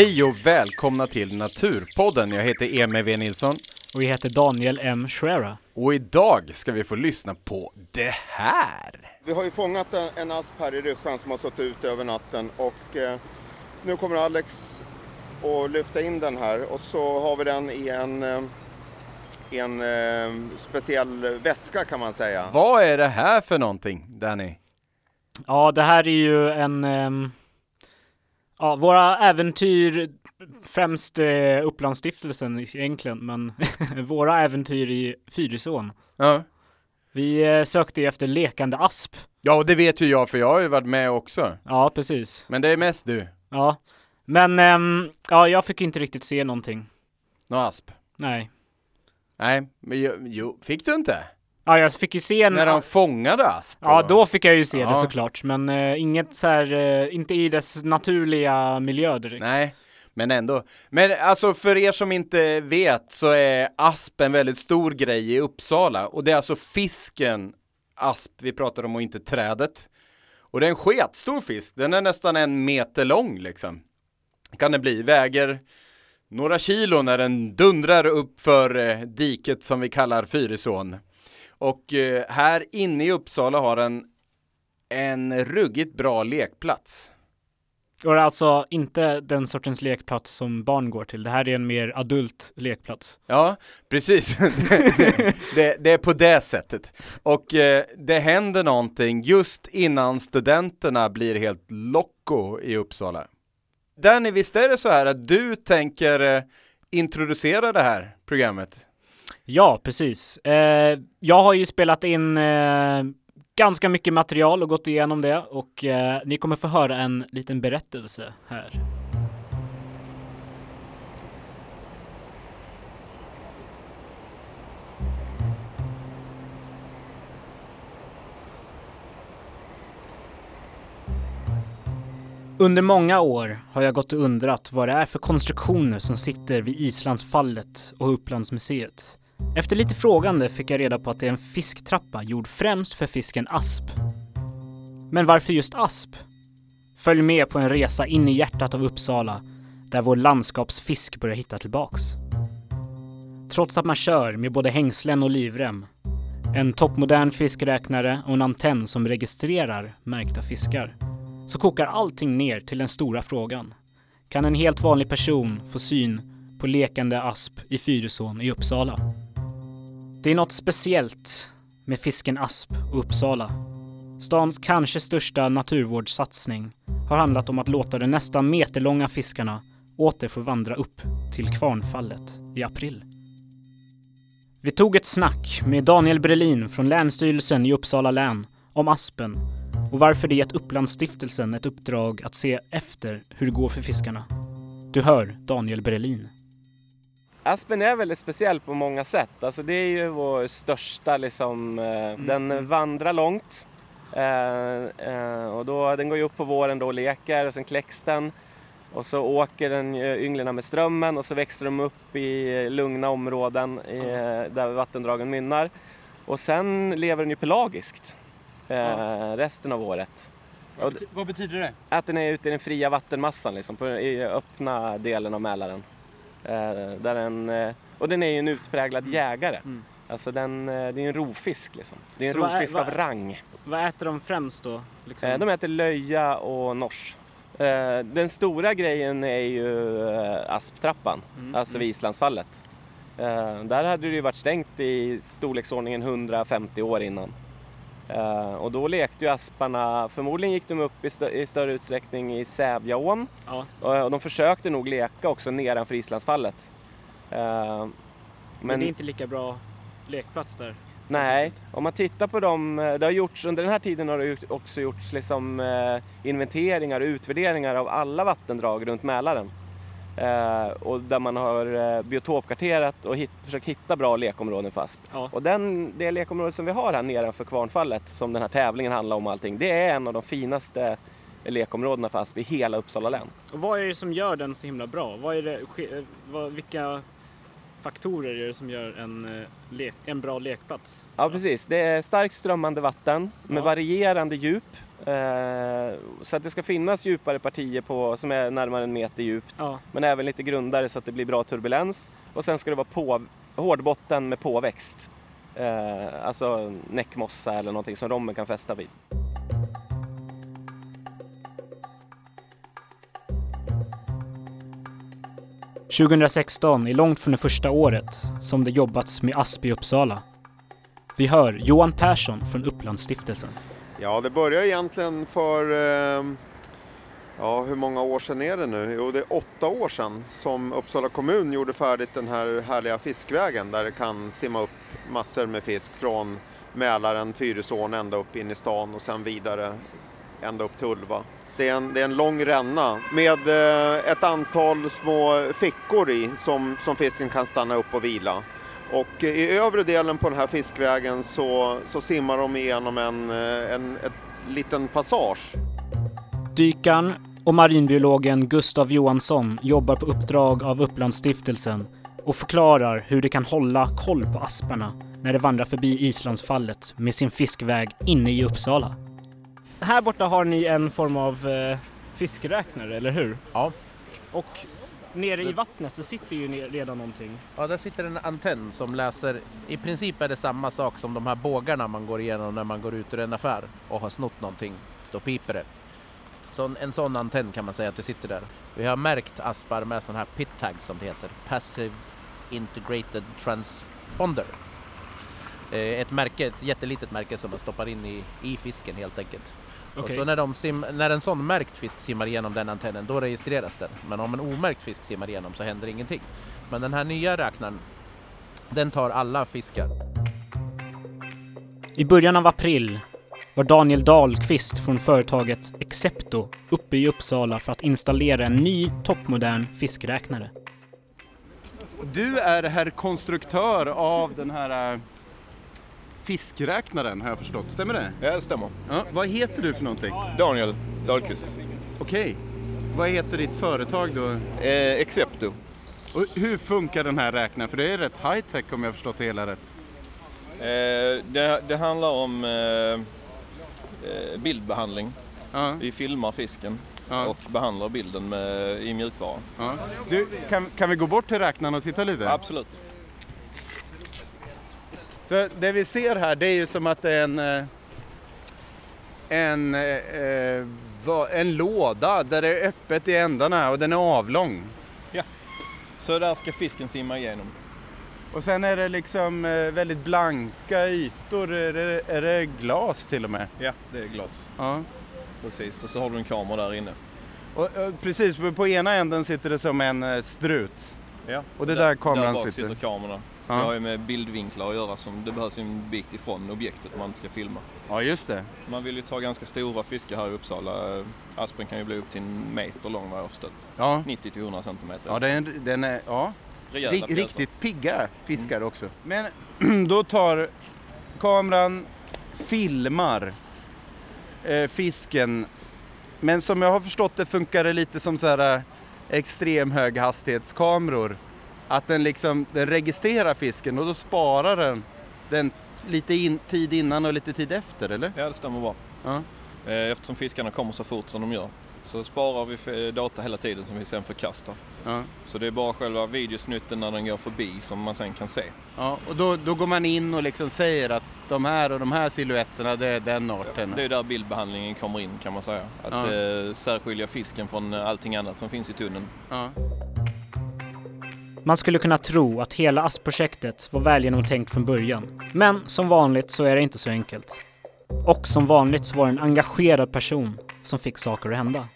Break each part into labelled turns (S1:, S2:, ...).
S1: Hej och välkomna till Naturpodden. Jag heter Emil V Nilsson
S2: Och vi heter Daniel M. Schwera.
S1: och idag ska vi få lyssna på det här.
S3: Vi har ju fångat en, en asp här i Ryssjan som har suttit ute över natten och eh, nu kommer Alex att lyfta in den här och så har vi den i en, eh, i en eh, speciell väska kan man säga.
S1: Vad är det här för någonting, Danny?
S2: Ja, det här är ju en... ja, våra äventyr, främst eh, Upplandsstiftelsen egentligen, men våra äventyr i Fyrisån.
S1: Ja.
S2: Vi eh, sökte ju efter lekande asp.
S1: ja, och det vet ju jag för jag har ju varit med också.
S2: Ja, precis.
S1: Men det är mest du.
S2: Ja. Men ehm, ja, jag fick inte riktigt se någonting.
S1: Nå asp.
S2: Nej.
S1: Nej, men jo, fick du inte?
S2: Ja, jag fick ju se en...
S1: När de fångade asp?
S2: Ja, då fick jag ju se
S1: Ja.
S2: det såklart. Men eh, inget så här, eh, inte i dess naturliga miljö direkt.
S1: Nej, men ändå. Men alltså för er som inte vet så är asp en väldigt stor grej i Uppsala och det är alltså fisken asp vi pratar om och inte trädet. Och det är en sketstor fisk, den är nästan en meter lång liksom. Kan det bli, väger några kilo när den dundrar upp för eh, diket som vi kallar Fyrisån. Och eh, här inne i Uppsala har den en ruggigt bra lekplats.
S2: Och det är alltså inte den sortens lekplats som barn går till. Det här är en mer adult lekplats.
S1: Ja, precis. det, det, det är på det sättet. Och eh, det händer någonting just innan studenterna blir helt locko i Uppsala. Danny, visst är det så här att du tänker eh, introducera det här programmet?
S2: Ja, precis. Eh, jag har ju spelat in eh, ganska mycket material och gått igenom det och eh, ni kommer få höra en liten berättelse här. Under många år har jag gått och undrat vad det är för konstruktioner som sitter vid Islandsfallet och Upplandsmuseet. Efter lite frågande fick jag reda på att det är en fisktrappa gjord främst för fisken asp. Men varför just asp? Följ med på en resa in i hjärtat av Uppsala där vår landskapsfisk börjar hitta tillbaks. Trots att man kör med både hängslen och livrem, en toppmodern fiskräknare och en antenn som registrerar märkta fiskar, så kokar allting ner till den stora frågan. Kan en helt vanlig person få syn på lekande asp i Fyrisån i Uppsala? Det är något speciellt med fisken asp och Uppsala. Stans kanske största naturvårdssatsning har handlat om att låta de nästan meterlånga fiskarna åter få vandra upp till Kvarnfallet i april. Vi tog ett snack med Daniel Brelin från Länsstyrelsen i Uppsala län om aspen och varför det gett Upplandsstiftelsen ett uppdrag att se efter hur det går för fiskarna. Du hör Daniel Brelin.
S4: Aspen är väldigt speciell på många sätt. Alltså det är ju vår största liksom, eh, den vandrar långt. Eh, eh, och då, den går ju upp på våren då och leker och sen kläcks den. Och så åker den ynglen med strömmen och så växer de upp i lugna områden i, eh, där vattendragen mynnar. Och sen lever den ju pelagiskt eh, resten av året.
S1: Vad betyder det?
S4: att den är ute i den fria vattenmassan, liksom, på, i öppna delen av Mälaren. Eh, där den, eh, och den är ju en utpräglad jägare.
S2: Mm.
S4: Alltså den, eh, det är en rovfisk. Liksom. Det är en
S2: Så
S4: rovfisk
S2: vad-
S4: av rang.
S2: Vad äter de främst då? Liksom?
S4: De äter löja och nors. Den stora grejen är ju asptrappan,
S2: Mm,
S4: alltså vid Islandsfallet. Eh, där hade det ju varit stängt i storleksordningen 150 år innan. Eh, och då lekte ju asparna, förmodligen gick de upp i, stö- i större utsträckning i Sävjaån
S2: Ja.
S4: och och de försökte nog leka också nedanför Islandsfallet. Eh,
S2: Men,
S4: men
S2: det är inte lika bra lekplats där.
S4: nej, om man tittar på dem, det har gjorts, under den här tiden har det också gjorts liksom, inventeringar och utvärderingar av alla vattendrag runt Mälaren. Eh, och där man har eh, biotopkarterat och hit, försökt hitta bra lekområden för asp.
S2: Ja.
S4: Och den, det lekområdet som vi har här nedanför Kvarnfallet, som den här tävlingen handlar om och allting, det är en av de finaste lekområdena för asp i hela Uppsala län.
S2: Och vad är det som gör den så himla bra? Vad är det, eh, vad, vilka faktorer är det som gör en, en bra lekplats?
S4: Ja precis, det är starkt strömmande vatten med
S2: Ja.
S4: varierande djup så att det ska finnas djupare partier på, som är närmare en meter djupt.
S2: Ja.
S4: Men även lite grundare så att det blir bra turbulens. Och sen ska det vara på, hårdbotten med påväxt. Eh, alltså näckmossa eller någonting som rommen kan fästa vid.
S2: –2016 är långt från det första året som det jobbats med asp i Uppsala. Vi hör Johan Persson från Upplandsstiftelsen.
S3: Ja, det började egentligen för, eh, ja hur många år sedan är det nu? Jo, det är åtta år sedan som Uppsala kommun gjorde färdigt den här härliga fiskvägen där det kan simma upp massor med fisk från Mälaren, Fyrisån ända upp in i stan och sen vidare ända upp till Ulva. Det är en, det är en lång ränna med eh, ett antal små fickor i som, som fisken kan stanna upp och vila. Och i övre delen på den här fiskvägen så, så simmar de igenom en, eh, en ett liten passage.
S2: Dykaren och marinbiologen Gustav Johansson jobbar på uppdrag av Upplandsstiftelsen och förklarar hur de kan hålla koll på asparna när de vandrar förbi Islandsfallet med sin fiskväg inne i Uppsala. Här borta har ni en form av eh, fiskräknare, eller hur?
S5: Ja.
S2: Och nere i vattnet så sitter ju redan någonting.
S5: Ja, där sitter en antenn som läser, i princip är det samma sak som de här bågarna man går igenom när man går ut ur en affär och har snott någonting. Och piper det. Så en, en sån antenn kan man säga att det sitter där. Vi har märkt aspar med sån här pit tags som det heter. Passive Integrated Transponder. Eh, Ett märke, ett jättelitet märke som man stoppar in i, i fisken helt enkelt.
S2: Okej.
S5: Och så när, de sim, när en sån märkt fisk simmar igenom den antennen, då registreras den. Men om en omärkt fisk simmar igenom så händer ingenting. Men den här nya räknaren, den tar alla fiskar.
S2: I början av april var Daniel Dahlqvist från företaget Excepto uppe i Uppsala för att installera en ny toppmodern fiskräknare.
S1: Du är herr konstruktör av den här äh, fiskräknaren har jag förstått, stämmer det?
S6: Ja, det stämmer.
S1: Ja, vad heter du för någonting?
S6: Daniel Dahlqvist.
S1: Okej. Vad heter ditt företag då?
S6: Eh, Excepto.
S1: Och hur funkar den här räknaren? För det är rätt high tech om jag förstått det hela rätt.
S6: Eh, det, det handlar om eh, eh, bildbehandling.
S1: Ja,
S6: Vi filmar fisken
S1: ja,
S6: och behandlar bilden med, i mjukvara.
S1: ja. Du, kan, kan vi gå bort till räknaren och titta lite?
S6: Absolut.
S1: Så det vi ser här det är ju som att det är en, eh, en, eh, eh, en låda där det är öppet i ändarna och den är avlång.
S6: Så där ska fisken simma igenom.
S1: Och sen är det liksom väldigt blanka ytor. Är det, är det glas till och med?
S6: Ja, det är glas.
S1: Ja.
S6: Precis. Och så har du en kamera där inne.
S1: Och, och precis, på- ena änden sitter det som en strut.
S6: Ja.
S1: Och det är där kameran
S6: där bak
S1: sitter.
S6: sitter kameran. Det har ju med bildvinklar att göra. Som det behövs ju en bit ifrån objektet om man ska filma.
S1: Ja, just det.
S6: Man vill ju ta ganska stora fiskar här i Uppsala. Aspen kan ju bli upp till en meter lång vad jag har förstått.
S1: Ja,
S6: 90 till 100 centimeter.
S1: ja den, den är ja,
S6: Rejäla
S1: ri-
S6: pjäser.
S1: riktigt pigga fiskar också. Men då tar kameran, filmar eh, fisken. Men som jag har förstått det funkar det lite som så här eh, extrem höghastighetskameror. Att den liksom den registrerar fisken och då sparar den den lite in, tid innan och lite tid efter, eller?
S6: Ja, det stämmer bra.
S1: Ja.
S6: Eh, Eftersom fiskarna kommer så fort som de gör så sparar vi f- data hela tiden som vi sen förkastar.
S1: Ja.
S6: Så det är bara själva videosnutten när den går förbi som man sen kan se.
S1: Ja, och då, då går man in och liksom säger att de här och de här siluetterna, det är den arten.
S6: Det är där bildbehandlingen kommer in kan man säga. Att
S1: Ja.
S6: eh, särskilja fisken från eh, allting annat som finns i tunneln.
S1: Ja.
S2: Man skulle kunna tro att hela ASP-projektet var väl genomtänkt från början. Men som vanligt så är det inte så enkelt. Och som vanligt så var det en engagerad person som fick saker att hända.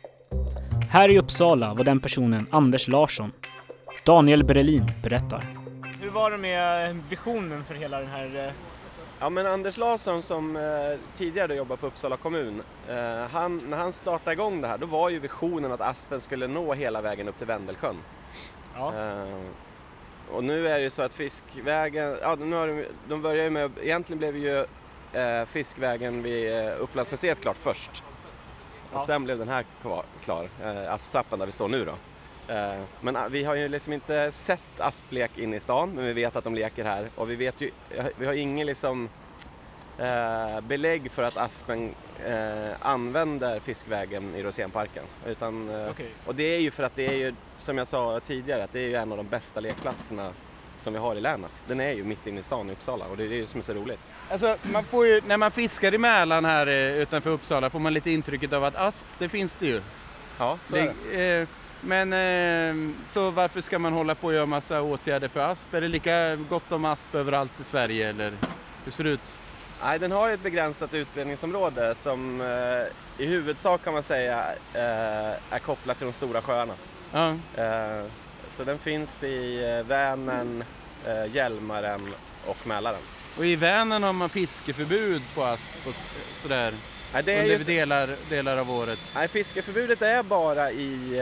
S2: Här i Uppsala var den personen Anders Larsson. Daniel Brelin berättar. Hur var det med visionen för hela den här...
S4: Ja men Anders Larsson som eh, tidigare jobbade på Uppsala kommun, eh, han, när han startade igång det här då var ju visionen att Aspen skulle nå hela vägen upp till Vendelsjön.
S2: Ja.
S4: Eh, och nu är det ju så att fiskvägen, ja nu har de, de börjar ju med, egentligen blev ju eh, fiskvägen vid eh, Upplandsmuseet klart först. Och
S2: Ja.
S4: sen blev den här kvar, klar, eh, asptrappan där vi står nu då. Eh, men ah, vi har ju liksom inte sett asplek inne i stan, men vi vet att de leker här och vi vet ju, vi har ingen liksom eh, belägg för att aspen eh, använder fiskvägen i Rosénparken. Utan, eh,
S2: Okej.
S4: Och det är ju för att det är ju, som jag sa tidigare, att det är ju en av de bästa lekplatserna som vi har i länet. Den är ju mitt inne i stan i Uppsala och det är det som är så roligt.
S1: Alltså, man får ju, när man fiskar i Mälaren här eh, utanför Uppsala får man lite intrycket av att asp, det finns det ju.
S4: Ja, så är det.
S1: Det, eh, men eh, så varför ska man hålla på och göra massa åtgärder för asp? Är det lika gott om asp överallt i Sverige eller hur ser det ut?
S4: Nej, den har ju ett begränsat utbredningsområde som eh, i huvudsak kan man säga eh, är kopplat till de stora sjöarna.
S1: Ja,
S4: Eh, så den finns i eh, Vänern, eh, Hjälmaren och Mälaren.
S1: och i Vänern har man fiskeförbud på asp och s- sådär
S4: Nej, det är
S1: under
S4: ju, så-
S1: delar, delar av året.
S4: nej, fiskeförbudet är bara i,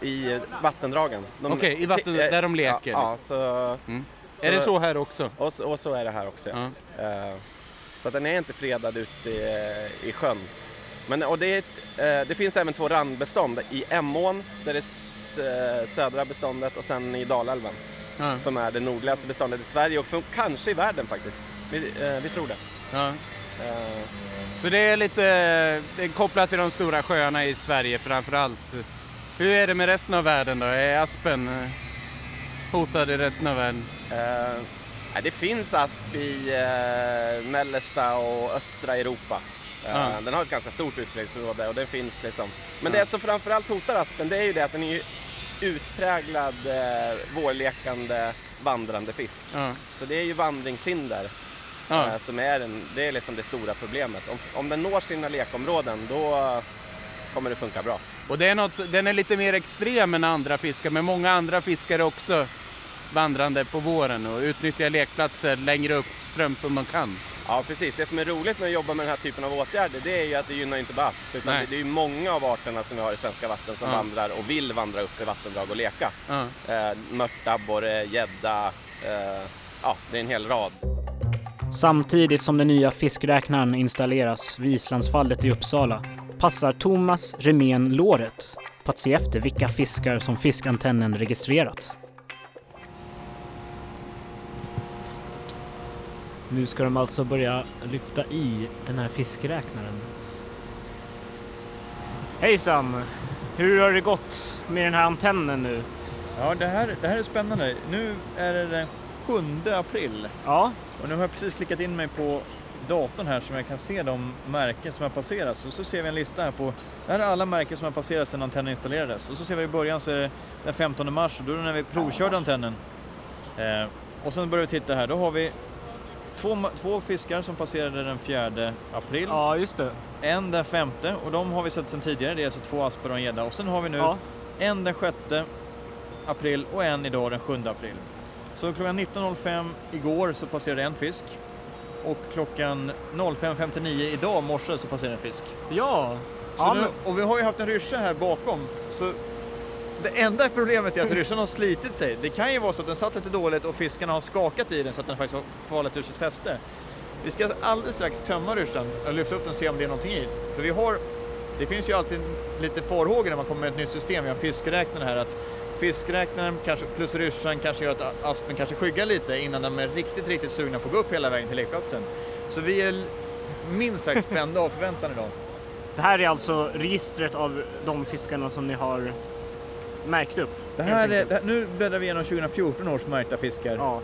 S4: eh, i vattendragen.
S1: Okej, i vatten,
S4: eh,
S1: där de leker.
S4: Ja, ja
S1: liksom.
S4: så,
S1: Mm.
S4: så,
S1: Är det så här också?
S4: Och, så- och så är det här också. Ja.
S1: Ja.
S4: Eh, så den är inte fredad ute i, i sjön. Men, och det, eh, det finns även två randbestånd i Emån, där det eh, södra beståndet och sen i Dalälven
S1: Ja.
S4: som är det nordligaste beståndet i Sverige och för, kanske i världen faktiskt. Vi, eh, vi tror det.
S1: Ja.
S4: Eh,
S1: Så det är lite det är kopplat till de stora sjöarna i Sverige framför allt. Hur är det med resten av världen då? Är aspen eh, hotad i resten av världen?
S4: eh, nej, det finns asp i eh, mellersta och östra Europa.
S1: Ja.
S4: Den har ett ganska stort utbredningsområde och den finns liksom. Men det som framförallt hotar aspen det är ju det att den är ju utpräglad eh, vårlekande vandrande fisk.
S1: Ja.
S4: Så det är ju vandringshinder eh, som är, den, det, är liksom det stora problemet. Om, om den når sina lekområden då kommer det funka bra.
S1: Och det är något, den är lite mer extrem än andra fiskar, men många andra fiskar också vandrande på våren och utnyttjar lekplatser längre upp ström som de kan.
S4: Ja precis, det som är roligt med att jobba med den här typen av åtgärder det är ju att det gynnar inte bara asp utan
S1: Nej.
S4: det, det är ju många av arterna som vi har i svenska vatten som
S1: Ja.
S4: vandrar och vill vandra upp i vattendrag och leka.
S1: Ja.
S4: Eh, mört, abborre, gädda, eh, ja det är en hel rad.
S2: Samtidigt som den nya fiskräknaren installeras vid Islandsfallet i Uppsala passar Thomas Remén låret på att se efter vilka fiskar som fiskantennen registrerat. Nu ska de alltså börja lyfta i den här fiskräknaren. Hejsan! Hur har det gått med den här antennen nu?
S7: Ja, det här, det här är spännande. Nu är det den 7 april
S2: Ja,
S7: och nu har jag precis klickat in mig på datorn här som jag kan se de märken som har passerats. Och så ser vi en lista här på, det här är alla märken som har passerats sedan antennen installerades. Och så ser vi i början så är det den 15 mars och då är det när vi provkörde antennen. Eh, och sen börjar vi titta här, då har vi två, två fiskar som passerade den 4 april.
S2: ja just det.
S7: En den 5 och de har vi sett sedan tidigare, det är alltså två aspar och en gädda. Och sen har vi nu
S2: Ja.
S7: en den 6 april och en idag den 7 april. Så klockan 19.05 igår så passerade en fisk och klockan 05.59 idag morse så passerade en fisk.
S2: Ja, ja
S7: nu,
S2: men,
S7: och vi har ju haft en ryscha här bakom. Så det enda problemet är att ryssjan har slitit sig. Det kan ju vara så att den satt lite dåligt och fiskarna har skakat i den så att den faktiskt har fallit ur sitt fäste. Vi ska alldeles strax tömma ryssjan och lyfta upp den och se om det är någonting i. För vi har, det finns ju alltid lite farhågor när man kommer med ett nytt system. Vi har fiskräknare här att fiskräknaren kanske, plus ryssjan kanske gör att aspen kanske skyggar lite innan de är riktigt, riktigt sugna på att gå upp hela vägen till lekplatsen. Så vi är minst sagt spända av förväntan idag.
S2: det här är alltså registret av de fiskarna som ni har märkt upp.
S7: Det här är, det nu bläddrar vi igenom 2014 års märkta fiskar.
S2: Ja.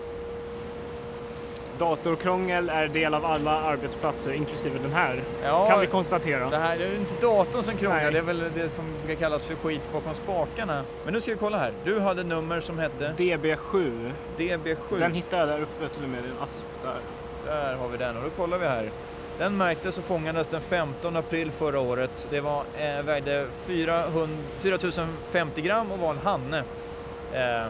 S2: Datorkrångel är del av alla arbetsplatser, inklusive den här,
S7: Ja,
S2: kan vi konstatera.
S7: det här det är ju inte datorn som krånglar,
S2: Nej.
S7: det är väl det som ska kallas för skit bakom spakarna. Men nu ska vi kolla här. Du hade nummer som hette
S2: DB7,
S7: DB7.
S2: den hittade jag där uppe till och med, en asp där.
S7: Där har vi den och då kollar vi här. Den märktes och fångades den 15 april förra året. Det var, eh, vägde 400, 4050 gram och var en hanne. Eh,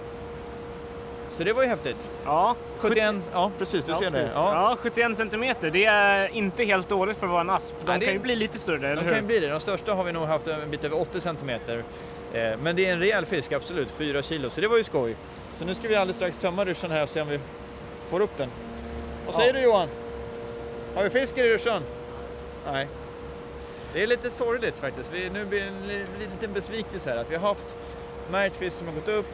S7: så det var ju häftigt.
S2: Ja,
S7: 71, ja precis du
S2: ja,
S7: ser det.
S2: precis.
S7: Ja.
S2: Ja. 71 centimeter, det är inte helt dåligt för att vara en asp. De
S7: Nej, det-
S2: kan ju bli lite större, eller
S7: De kan ju
S2: hur?
S7: bli det. De största har vi nog haft en bit över 80 centimeter. Eh, men det är en rejäl fisk, absolut. 4 kilo, så det var ju skoj. Så nu ska vi alldeles strax tömma ryssjan här och se om vi får upp den. Vad säger du Johan? Har vi fisk i ryssjan? Nej. Det är lite sorgligt faktiskt. Vi, nu blir det en li- liten besvikelse här. Att vi har haft märkt fisk som har gått upp.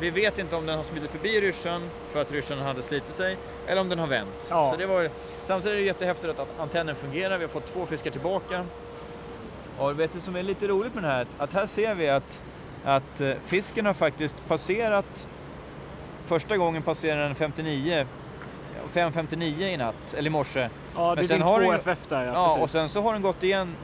S7: Vi vet inte om den har smitit förbi ryssjan för att ryssjan hade slitit sig eller om den har vänt.
S2: Ja.
S7: Så det var, samtidigt är det jättehäftigt att antennen fungerar. Vi har fått två fiskar tillbaka. Och vet du som är lite roligt med det här? Att här ser vi att, att eh, fisken har faktiskt passerat Första gången passerade den 59 5.59 i natt, eller i morse.
S2: Ja, det är din
S7: har den ju-
S2: 2FF där ja,
S7: Ja, och sen så har den gått igen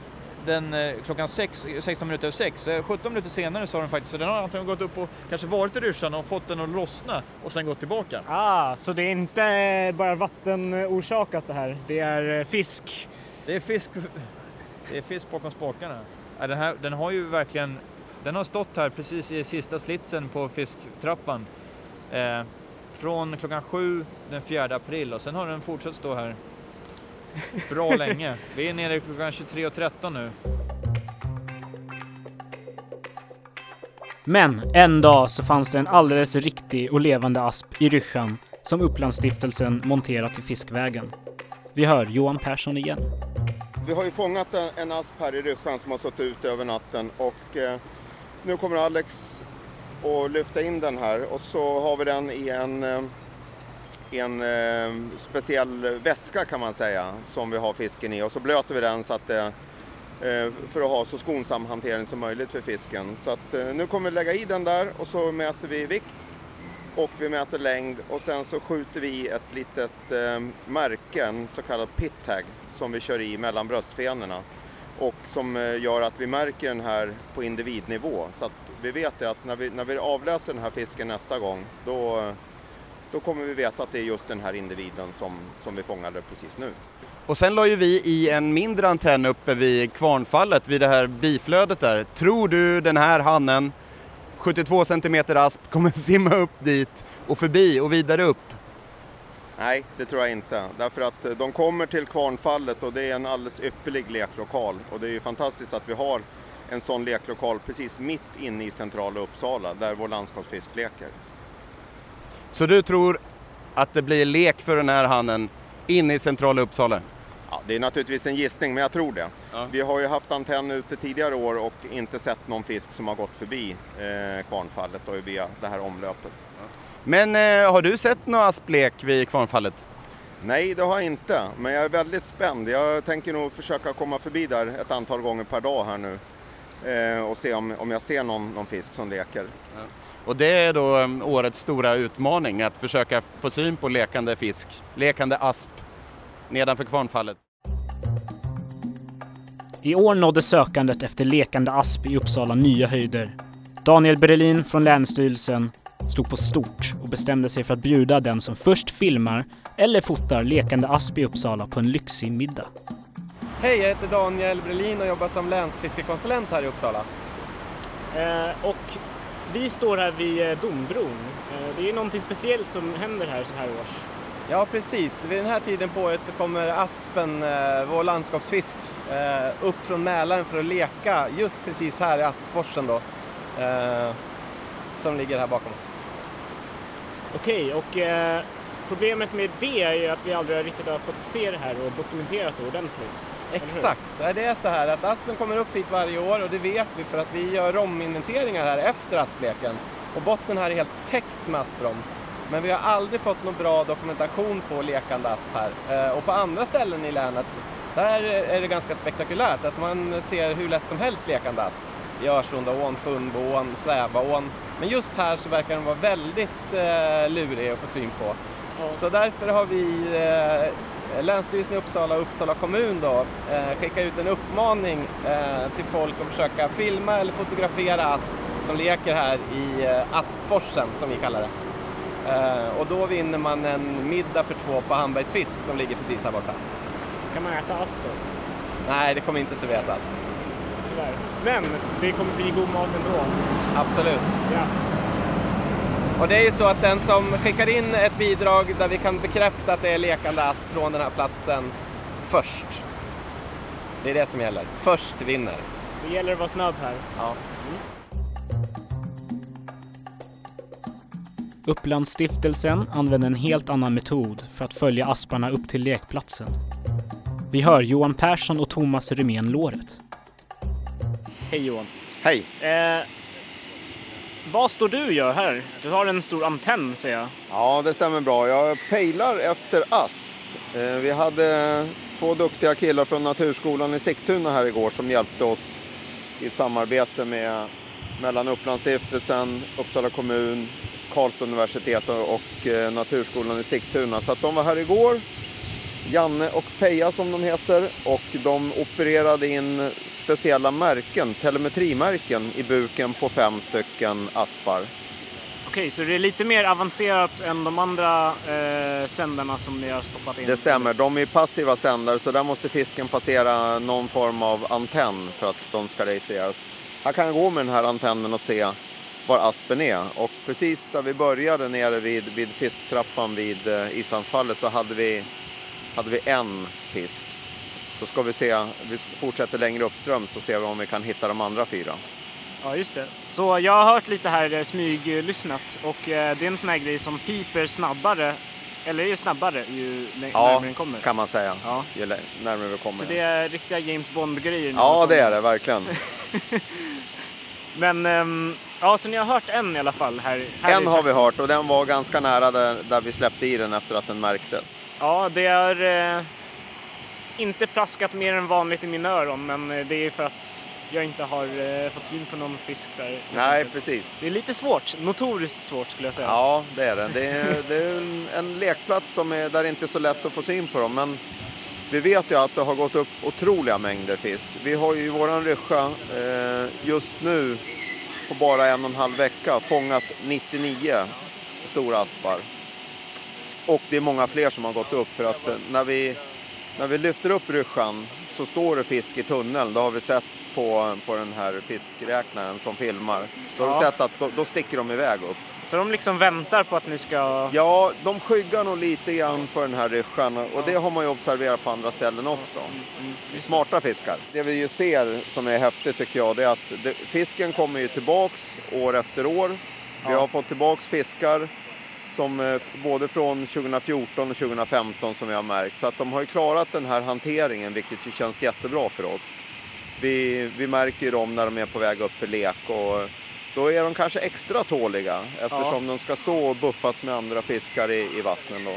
S7: den eh, klockan sex, 16 minuter över 6. 17 minuter senare så har den faktiskt, så den har antagligen gått upp och kanske varit i ryssjan och fått den att lossna och sen gått tillbaka.
S2: Ah, så det är inte bara vattenorsakat det här, det är eh, fisk.
S7: Det är fisk, det är fisk bakom spakarna. Ja, den, här, den har ju verkligen, den har stått här precis i sista slitsen på fisktrappan. Eh, från klockan sju den 4 april och sen har den fortsatt stå här bra länge. Vi är nere klockan 23.13 nu.
S2: Men en dag så fanns det en alldeles riktig och levande asp i Ryssjan som Upplandsstiftelsen monterat i Fiskvägen. Vi hör Johan Persson igen.
S3: Vi har ju fångat en, asp här i Ryssjan som har suttit ute över natten och eh, nu kommer Alex och lyfta in den här. Och så har vi den i en, i en eh, speciell väska kan man säga som vi har fisken i. Och så blöter vi den så att det eh, för att ha så skonsam hantering som möjligt för fisken. Så att nu kommer vi lägga i den där och så mäter vi vikt och vi mäter längd. Och sen så skjuter vi ett litet eh, märke, en så kallad pit tag, som vi kör i mellan bröstfenorna. Och som gör att vi märker den här på individnivå. Så att vi vet det att när vi, när vi avläser den här fisken nästa gång då, då kommer vi veta att det är just den här individen som, som vi fångade precis nu.
S1: Och sen la ju vi i en mindre antenn uppe vid kvarnfallet, vid det här biflödet där. Tror du den här hannen, 72 centimeter asp, kommer simma upp dit och förbi och vidare upp?
S3: Nej, det tror jag inte. Därför att eh, de kommer till Kvarnfallet och det är en alldeles ypperlig leklokal. Och det är ju fantastiskt att vi har en sån leklokal precis mitt inne i centrala Uppsala där vår landskapsfisk leker.
S1: Så du tror att det blir lek för den här hannen inne i centrala Uppsala?
S3: Ja, det är naturligtvis en gissning, men jag tror det.
S1: Ja.
S3: Vi har ju haft antenn ute tidigare år och inte sett någon fisk som har gått förbi eh, Kvarnfallet och via det här omlöpet.
S1: Men eh, har du sett någon asplek vid kvarnfallet?
S3: Nej, det har jag inte, men jag är väldigt spänd. Jag tänker nog försöka komma förbi där ett antal gånger per dag här nu och se om, om jag ser någon, någon fisk som leker.
S1: Och det är då um, årets stora utmaning, att försöka få syn på lekande fisk, lekande asp nedanför kvarnfallet.
S2: I år nådde sökandet efter lekande asp i Uppsala nya höjder. Daniel Berlin från Länsstyrelsen slog på stort och bestämde sig för att bjuda den som först filmar eller fotar lekande asp i Uppsala på en lyxig middag.
S4: Hej, jag heter Daniel Brelin och jobbar som länsfiskekonsulent här i Uppsala.
S2: Eh, och vi står här vid eh, Dombron. Eh, det är någonting speciellt som händer här så här års.
S4: Ja, precis. Vid den här tiden på året så kommer aspen, eh, vår landskapsfisk, eh, upp från Mälaren för att leka just precis här i Askforsen då. Eh, som ligger här bakom oss.
S2: Okej, och problemet med det är ju att vi aldrig riktigt har fått se det här och dokumenterat det ordentligt.
S4: Exakt, det är så här att aspen kommer upp hit varje år och det vet vi för att vi gör rominventeringar här efter aspleken. Och botten här är helt täckt med asprom. Men vi har aldrig fått någon bra dokumentation på lekande asp här. Eh, och på andra ställen i länet, där är det ganska spektakulärt. Alltså man ser hur lätt som helst lekande asp. I Örsundaån, Funboån, Sävaån. Men just här så verkar den vara väldigt eh, lurig att få syn på. Så därför har vi eh, Länsstyrelsen i Uppsala och Uppsala kommun då eh, skickat ut en uppmaning eh, till folk att försöka filma eller fotografera asp som leker här i eh, Aspforsen som vi kallar det. Eh, och då vinner man en middag för två på Hambergs fisk som ligger precis här borta.
S2: Kan man äta asp då?
S4: Nej, det kommer inte serveras asp.
S2: Tyvärr. Men det kommer bli god mat ändå.
S4: Absolut.
S2: Ja.
S4: Och det är ju så att den som skickar in ett bidrag där vi kan bekräfta att det är lekande asp från den här platsen först. Det är det som gäller. Först vinner.
S2: Det gäller att vara snabb här.
S4: Ja.
S2: Upplandsstiftelsen använder en helt annan metod för att följa asparna upp till lekplatsen. Vi hör Johan Persson och Thomas Rymén Låret. Hej Johan.
S3: Hej!
S2: Eh, vad står du och gör här? Du har en stor antenn ser jag.
S3: Ja, det stämmer bra. Jag pejlar efter asp. Eh, vi hade två duktiga killar från Naturskolan i Sigtuna här igår som hjälpte oss i samarbete med mellan Upplandsstiftelsen, Uppsala kommun, Karlstads universitet och eh, Naturskolan i Sigtuna. Så att de var här igår, Janne och Peja som de heter, och de opererade in speciella märken, telemetrimärken i buken på fem stycken aspar.
S2: Okej, så det är lite mer avancerat än de andra eh, sändarna som ni har stoppat in?
S3: Det stämmer, de är passiva sändare så där måste fisken passera någon form av antenn för att de ska registreras. Här kan jag gå med den här antennen och se var aspen är och precis där vi började nere vid, vid fisktrappan vid eh, Islandsfallet så hade vi, hade vi en fisk. Så ska vi se, vi fortsätter längre uppström så ser vi om vi kan hitta de andra fyra.
S2: Ja, just det. Så jag har hört lite här, eh, smyglyssnat och eh, det är en sån här grej som piper snabbare, eller är snabbare ju
S3: Ja,
S2: närmare den kommer.
S3: kan man säga,
S2: Ja.
S3: ju närmare vi kommer.
S2: Så det är riktiga James Bond-grejer?
S3: Ja, det är det verkligen.
S2: Men, ehm, ja, så ni har hört en i alla fall här? här
S3: En har vi hört och den var ganska nära där, där vi släppte i den efter att den märktes.
S2: Ja, det är eh, inte plaskat mer än vanligt i mina öron, men eh, det är för att jag inte har eh, fått syn på någon fisk där.
S3: Nej, precis.
S2: Det är lite svårt, notoriskt svårt skulle jag säga.
S3: Ja, det är det. Det är, det är en, lekplats som är, där det inte är så lätt att få syn på dem. Men vi vet ju att det har gått upp otroliga mängder fisk. Vi har ju i våran ryscha eh, just nu på bara en och en halv vecka fångat 99 stora aspar. Och det är många fler som har gått upp för att när vi, när vi lyfter upp ryschan så står det fisk i tunneln. Det har vi sett på, på den här fiskräknaren som filmar. Då har vi sett att då, då sticker de iväg upp.
S2: Så de liksom väntar på att ni ska...
S3: Ja, de skyggar nog lite grann för den här ryschan och det har man ju observerat på andra ställen också. Smarta fiskar. Det vi ju ser som är häftigt tycker jag, det är att det, fisken kommer ju tillbaks år efter år. Vi har fått tillbaks fiskar som eh, både från 2014 och 2015 som vi har märkt. Så att de har ju klarat den här hanteringen vilket ju känns jättebra för oss. Vi, vi märker ju dem när de är på väg upp för lek och då är de kanske extra tåliga eftersom de ska stå och buffas med andra fiskar i, i vattnen då.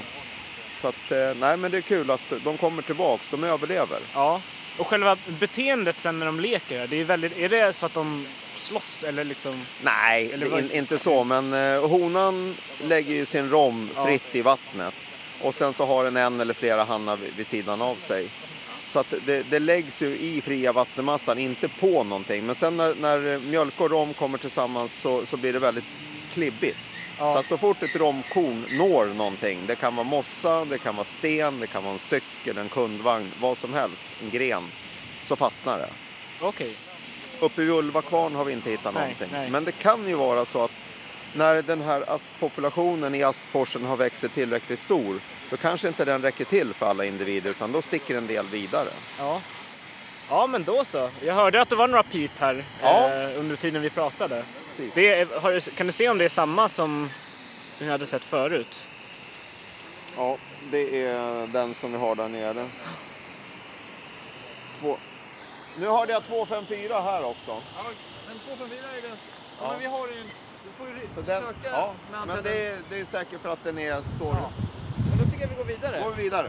S3: Så att, eh, nej men det är kul att de kommer tillbaks, de överlever.
S2: Ja. Och själva beteendet sen när de leker, det är, väldigt, är det så att de slåss eller liksom...
S3: Nej,
S2: Eller
S3: in, inte så, men eh, honan lägger ju sin rom
S2: Ja.
S3: fritt i vattnet och sen så har den en eller flera hannar vid, sidan av sig. Så att det, det läggs ju i fria vattenmassan, inte på någonting. Men sen när, när mjölk och rom kommer tillsammans så, så blir det väldigt klibbigt.
S2: Ja.
S3: Så så fort ett romkorn når någonting, det kan vara mossa, det kan vara sten, det kan vara en cykel, en kundvagn, vad som helst, en gren, så fastnar det.
S2: Okej.
S3: Uppe vid Ulvakvarn har vi inte hittat
S2: Nej,
S3: någonting.
S2: nej.
S3: Men det kan ju vara så att när den här asppopulationen i Aspforsen har växt sig tillräckligt stor, då kanske inte den räcker till för alla individer, utan då sticker en del vidare.
S2: Ja. Ja, men då så. Jag hörde att det var några pip här
S3: Ja.
S2: eh, under tiden vi pratade. Det har, kan du se om det är samma som ni hade sett förut?
S3: Ja, det är den som vi har där nere. Två. Nu hörde jag 254 här också.
S7: Men 254 är den...
S3: Ja.
S7: Men vi har ju... Du får ju
S3: Så den,
S7: söka
S3: ja,
S7: med
S3: men det är, det är säkert för att den är, står...
S7: Ja. Men då tycker jag vi går vidare.
S3: Går vi vidare.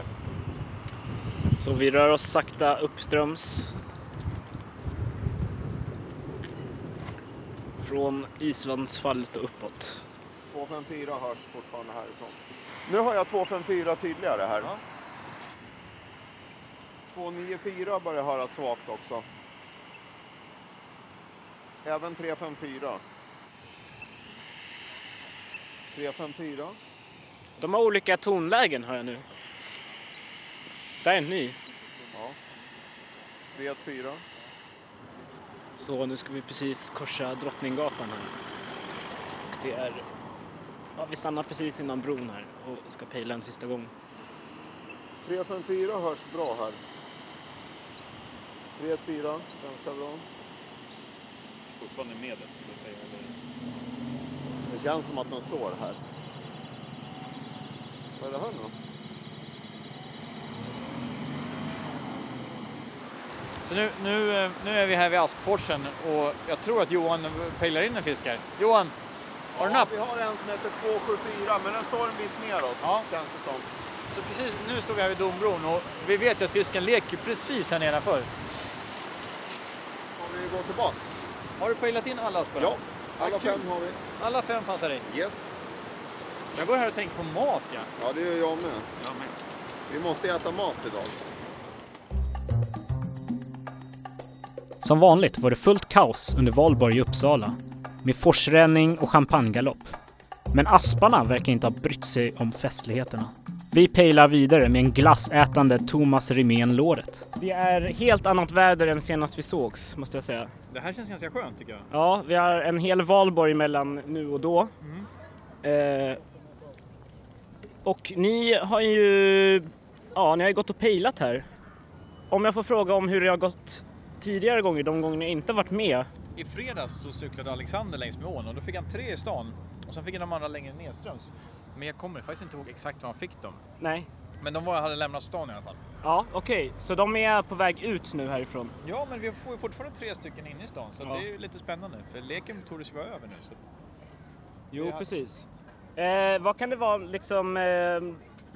S2: Så vi rör oss sakta uppströms. Från Islandsfallet och uppåt.
S3: 254 hörs fortfarande härifrån. Nu har jag 254 tydligare här. 294 börjar höra svagt också. Även 354. 354.
S2: De har olika tonlägen hör jag nu. Där är en ny.
S3: Ja. 34.
S2: Så nu ska vi precis korsa Drottninggatan här. Och det är... Ja, vi stannar precis innan bron här och ska pejla en sista gång.
S3: 354 hörs bra här. 34, ganska bra.
S8: Fortfarande medel skulle jag säga.
S3: Det känns som att de står här. Vad är det här nu?
S7: Så nu, nu, eh, nu är vi här vid Aspforsen och jag tror att Johan pejlar in en fisk här. Johan, Har du napp?
S3: Vi har en som heter 274 men den står en bit neråt
S7: Ja.
S3: känns det som.
S7: Så precis nu står vi här vid Dombron och vi vet ju att fisken leker precis här nedanför.
S3: Går tillbaks.
S7: Har du pejlat in alla asparna?
S3: Ja, alla fem har vi.
S7: Alla fem fanns här i.
S3: Yes.
S7: Jag går här och tänker på mat ja.
S3: Ja, det gör jag med.
S7: ja men.
S3: Vi måste äta mat idag.
S2: Som vanligt var det fullt kaos under valborg i Uppsala med forsränning och champagnegalopp. Men asparna verkar inte ha brytt sig om festligheterna. Vi pejlar vidare med en glassätande Thomas Rimén Låret. Det är helt annat väder än senast vi sågs, måste jag säga.
S7: Det här känns ganska skönt tycker jag.
S2: Ja, vi har en hel valborg mellan nu och då. Eh, och ni har ju, ja, ni har ju gått och pejlat här. Om jag får fråga om hur det har gått tidigare gånger, de gånger ni inte varit med.
S7: I fredags så cyklade Alexander längs med ån och då fick han tre i stan och sen fick han de andra längre nedströms. Men jag kommer faktiskt inte ihåg exakt var han fick dem.
S2: Nej.
S7: Men de var, hade lämnat stan i alla fall.
S2: Ja, okej, så de är på väg ut nu härifrån.
S7: Ja, men vi får ju fortfarande tre stycken inne i stan så
S2: Ja.
S7: det är ju lite spännande för leken torde vara över nu. Så.
S2: Jo,
S7: Ja.
S2: precis. Eh, vad kan det vara liksom, eh,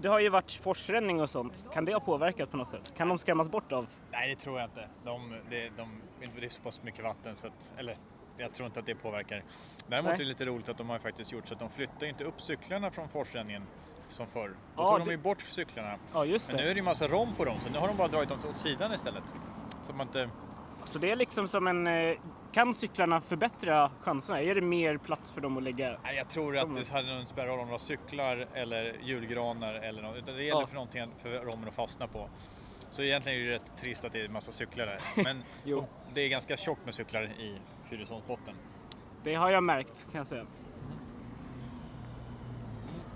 S2: det har ju varit forsränning och sånt. Kan det ha påverkat på något sätt? Kan de skrämmas bort av?
S7: Nej, det tror jag inte. De, det, de, det är så pass mycket vatten så att, eller jag tror inte att det påverkar. Däremot
S2: Nej.
S7: är det lite roligt att de har faktiskt gjort så att de flyttar inte upp cyklarna från forsränningen som förr. Då
S2: Ja,
S7: tog de
S2: det-
S7: ju bort cyklarna.
S2: Ja, just
S7: Men nu
S2: det.
S7: är det ju massa rom på dem så nu har de bara dragit dem åt sidan istället. Så man inte...
S2: Så det är liksom som en, eh, kan cyklarna förbättra chanserna? Är det mer plats för dem att lägga?
S7: Nej, jag tror att det hade nog spelat roll om det var cyklar eller julgranar eller något. Utan det gäller
S2: Ja.
S7: för någonting för rommen att fastna på. Så egentligen är det rätt trist att det är en massa cyklar där. Men det är ganska tjockt med cyklar i Fyrisånsbotten.
S2: Det har jag märkt kan jag säga.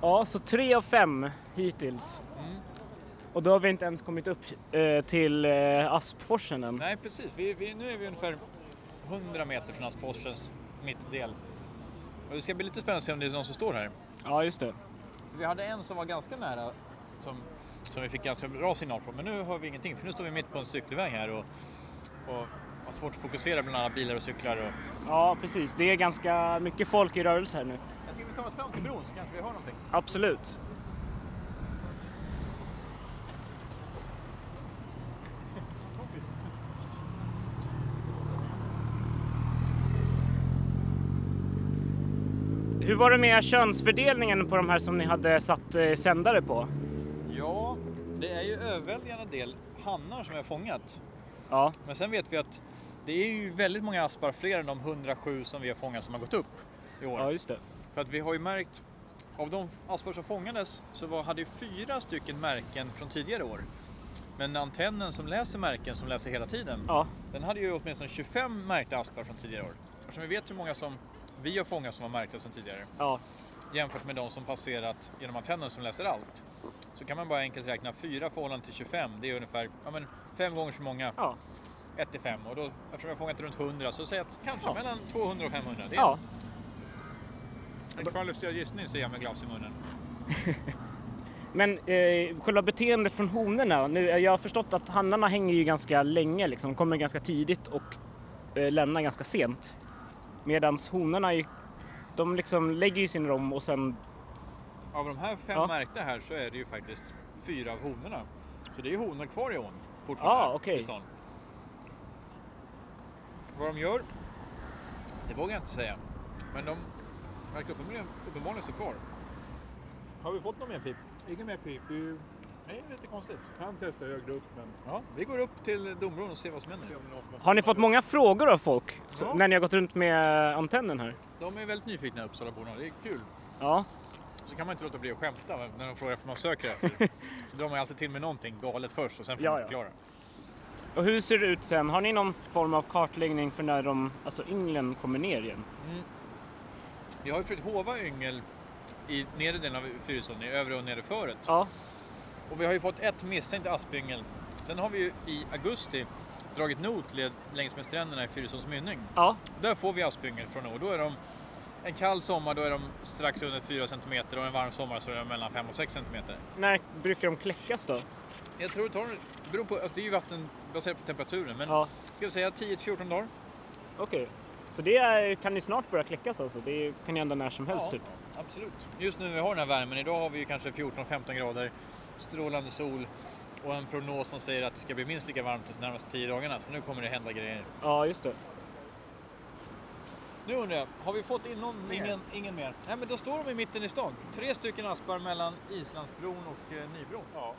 S2: Ja, så tre av fem hittills.
S7: Mm.
S2: Och då har vi inte ens kommit upp eh, till eh, Aspforsen än.
S7: Nej precis, vi, vi, nu är vi ungefär 100 meter från Aspforsens mittdel. Och det ska bli lite spännande att se om det är någon som står här.
S2: Ja, just det.
S7: Vi hade en som var ganska nära som, som vi fick ganska bra signal från men nu har vi ingenting för nu står vi mitt på en cykelväg här och, och har svårt att fokusera bland alla bilar och cyklar. Och...
S2: Ja, precis. Det är ganska mycket folk i rörelse här nu.
S7: Jag tycker vi tar oss fram till bron så kanske vi har någonting.
S2: Absolut. Hur var det med könsfördelningen på de här som ni hade satt eh, sändare på?
S7: Ja, det är ju överväldigande del hannar som har fångat.
S2: Ja,
S7: Men sen vet vi att det är ju väldigt många aspar, fler än de 107 som vi har fångat som har gått upp i år.
S2: ja just det.
S7: För att vi har ju märkt, av de aspar som fångades så var, hade ju fyra stycken märken från tidigare år. Men antennen som läser märken, som läser hela tiden,
S2: Ja,
S7: den hade ju åtminstone 25 märkta aspar från tidigare år. Eftersom vi vet hur många som vi har fångat som var märkta sedan tidigare
S2: ja,
S7: jämfört med de som passerat genom antennen som läser allt. Så kan man bara enkelt räkna 4 förhållande till 25, det är ungefär ja, men, fem gånger så många.
S2: ja,
S7: 1 till 5 och då, eftersom jag har fångat runt 100 så säger jag att kanske
S2: Ja.
S7: mellan 200 och 500. Det är
S2: ja.
S7: en kvalificerad gissning säger jag med glass i munnen.
S2: Men eh, själva beteendet från honorna, nu, eh, jag har förstått att hannarna hänger ju ganska länge liksom, kommer ganska tidigt och eh, lämnar ganska sent. Medan honorna, är- de liksom lägger ju sin rom och sen,
S7: Av de här fem
S2: Ja.
S7: märkta här så är det ju faktiskt fyra av honorna. Så det är honor kvar i ån fortfarande.
S2: Ja, okej.
S7: i stan. Vad de gör, det vågar jag inte säga. Men de verkar uppenbarligen, uppenbarligen stå kvar. Har vi fått någon mer pip?
S8: Ingen mer pip.
S7: Nej, det är lite konstigt.
S8: kan testa högre upp men
S7: Ja, vi går upp till Dombron och ser vad som händer.
S2: har ni fått många frågor av folk
S7: Ja.
S2: när ni har gått runt med antennen här?
S7: De är väldigt nyfikna Uppsalaborna, det är kul.
S2: Ja,
S7: Så kan man inte låta bli att skämta när de frågar vad man söker efter. Drar man ju alltid till med någonting galet först och sen får
S2: Ja,
S7: man
S2: ja.
S7: förklara.
S2: och hur ser det ut sen? Har ni någon form av kartläggning för när de, alltså ynglen kommer ner igen?
S7: Vi har ju försökt hova yngel i nedre delen av Fyrisån, i övre och nedre föret.
S2: Ja,
S7: Och vi har ju fått ett misstänkt aspyngel. Sen har vi ju i augusti dragit notled längs med stränderna i Fyrisåns mynning.
S2: ja,
S7: Där får vi aspyngel från och då är de en kall sommar då är de strax under 4 cm och en varm sommar så är de mellan 5 och 6 cm.
S2: när brukar de kläckas då?
S7: Jag tror det tar, beror på, alltså det är ju vattenbaserat på temperaturen men
S2: Ja,
S7: ska vi säga 10-14 dagar?
S2: okej. Så det är, kan ju snart börja kläckas alltså. Det kan ju hända när som helst
S7: Ja.
S2: typ.
S7: Absolut. Just nu vi har den här värmen, idag har vi ju kanske 14-15 grader, strålande sol och en prognos som säger att det ska bli minst lika varmt de närmaste 10 dagarna. Så nu kommer det hända grejer.
S2: Ja, just det.
S7: Nu undrar jag, har vi fått in någon mer?
S5: Ingen, ingen mer.
S7: Nej men då står de i mitten i stan. Tre stycken aspar mellan Islandsbron och eh, Nybron. Ja.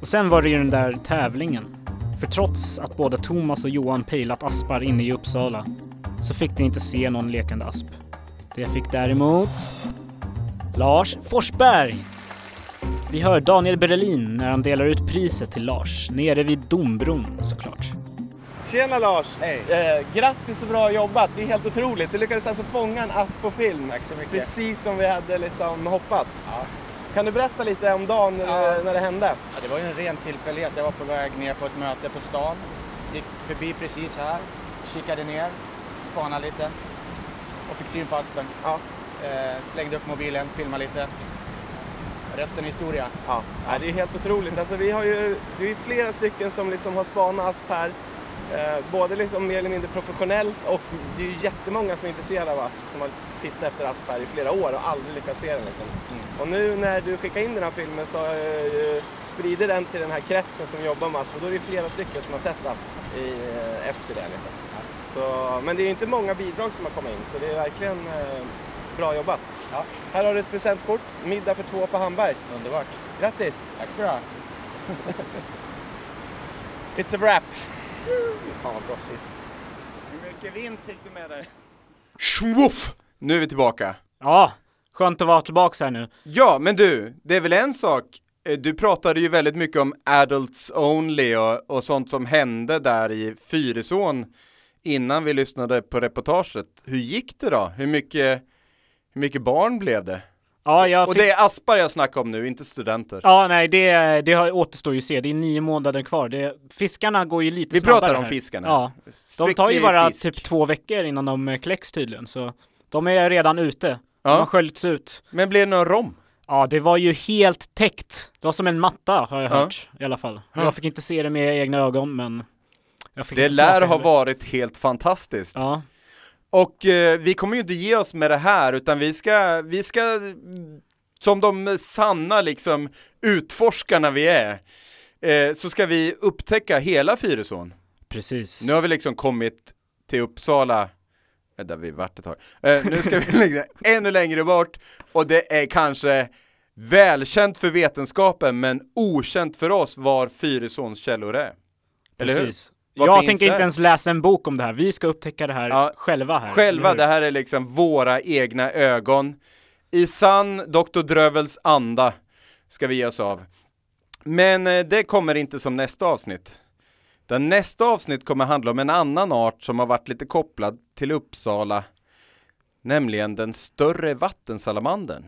S2: Och sen var det ju den där tävlingen. För trots att både Thomas och Johan pejlat aspar inne i Uppsala så fick de inte se någon lekande asp. Det fick däremot Lars Forsberg. Vi hör Daniel Berlin när han delar ut priset till Lars, nere vid Dombron såklart.
S4: Tjena Lars!
S9: Hej.
S4: Eh, grattis och bra jobbat, det är helt otroligt. Du lyckades alltså fånga en asp på film.
S9: Tack så mycket.
S4: Precis som vi hade liksom hoppats.
S9: Ja.
S4: Kan du berätta lite om dagen när,
S9: Ja.
S4: det, när det hände?
S9: Ja, det var ju en ren tillfällighet. Jag var på väg ner på ett möte på stan. Gick förbi precis här, kikade ner, spanade lite och fick syn på aspen.
S4: Ja.
S9: Eh, slängde upp mobilen, filmade lite. Resten är historia.
S4: Ja, ja. det är helt otroligt. Alltså, vi har ju, det är flera stycken som liksom har spanat asp här. Eh, både liksom mer eller mindre professionellt och det är ju jättemånga som är intresserade av asp som har tittat efter asp här i flera år och aldrig lyckats se den. Liksom. Och nu när du skickar in den här filmen så eh, sprider den till den här kretsen som jobbar med asp och då är det flera stycken som har sett asp i, eh, efter det. Liksom. Så, men det är ju inte många bidrag som har kommit in så det är verkligen eh, bra jobbat.
S9: Ja.
S4: Här har du ett presentkort, middag för två på Hambergs.
S9: Underbart.
S4: Grattis!
S9: Tack ska du ha.
S4: It's a wrap! Fan vad proffsigt.
S1: Hur mycket vind fick du med dig? Schwuff! Nu är vi tillbaka.
S2: Ja, skönt att vara tillbaks här nu.
S1: Ja, men du, det är väl en sak. Eh, Du pratade ju väldigt mycket om adults only och, och sånt som hände där i Fyrisån innan vi lyssnade på reportaget. Hur gick det då? Hur mycket, hur mycket barn blev det?
S2: Ja, jag
S1: Och
S2: fick...
S1: det är aspar jag snackar om nu, inte studenter.
S2: Ja, nej, det, det har, återstår ju att se. Det är nio månader kvar. Det, fiskarna går ju lite
S1: Vi
S2: snabbare
S1: pratar om
S2: här.
S1: fiskarna.
S2: Ja, de tar ju bara
S1: fisk.
S2: typ två veckor innan de eh, kläcks tydligen, så de är redan ute. De har
S1: Ja.
S2: sköljts ut.
S1: Men blev det någon rom?
S2: Ja, det var ju helt täckt. Det var som en matta har jag
S1: Ja.
S2: hört i alla fall.
S1: Ja.
S2: Jag fick inte se det med egna ögon, men jag fick
S1: Det lär ha varit helt fantastiskt.
S2: Ja,
S1: Och eh, vi kommer ju inte ge oss med det här, utan vi ska, vi ska, som de sanna liksom utforskarna vi är, eh, så ska vi upptäcka hela Fyrisån.
S2: precis.
S1: Nu har vi liksom kommit till Uppsala, eh, där vi varit ett tag. Eh, nu ska vi liksom ännu längre bort och det är kanske välkänt för vetenskapen men okänt för oss var Fyrisåns källor är.
S2: Precis.
S1: Vad
S2: Jag tänker
S1: där?
S2: inte ens läsa en bok om det här. Vi ska upptäcka det här
S1: Ja,
S2: själva här.
S1: Själva, det här är liksom våra egna ögon. I sann Dr. Drövels anda ska vi ge oss av. Men eh, det kommer inte som nästa avsnitt. Den nästa avsnitt kommer handla om en annan art som har varit lite kopplad till Uppsala, nämligen den större vattensalamandern.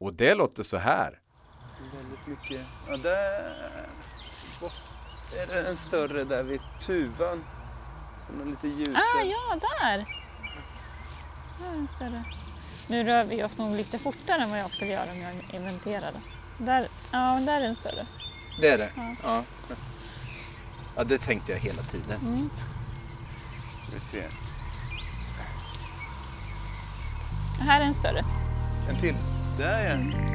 S1: Och det låter så här.
S10: Väldigt mycket. Ja, där bort är det en större där vid tuvan. Som är lite ljusare.
S11: Ah, ja, där! Där är en större. Nu rör vi oss nog lite fortare än vad jag skulle göra om jag inventerade. Där, ja, där är en större.
S10: Det är det?
S11: Ja.
S10: Ja. Ja, det tänkte jag hela tiden.
S11: Mm.
S10: Vi se.
S11: Här är en större.
S10: En till. Där är en.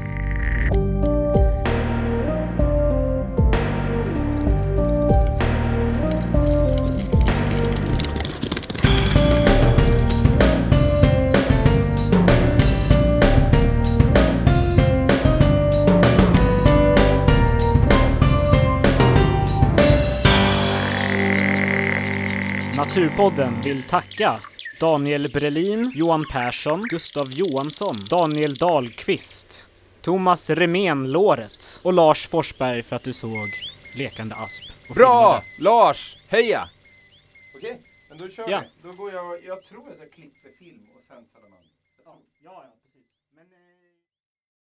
S2: Naturpodden vill tacka Daniel Brelin, Johan Persson, Gustav Johansson, Daniel Dahlqvist, Thomas Remén Låret och Lars Forsberg för att du såg Lekande Asp. och
S1: Bra!
S2: filmade.
S1: Lars, heja!
S10: Okej, men då kör
S2: Ja.
S10: vi. Då går jag, jag tror att jag klipper film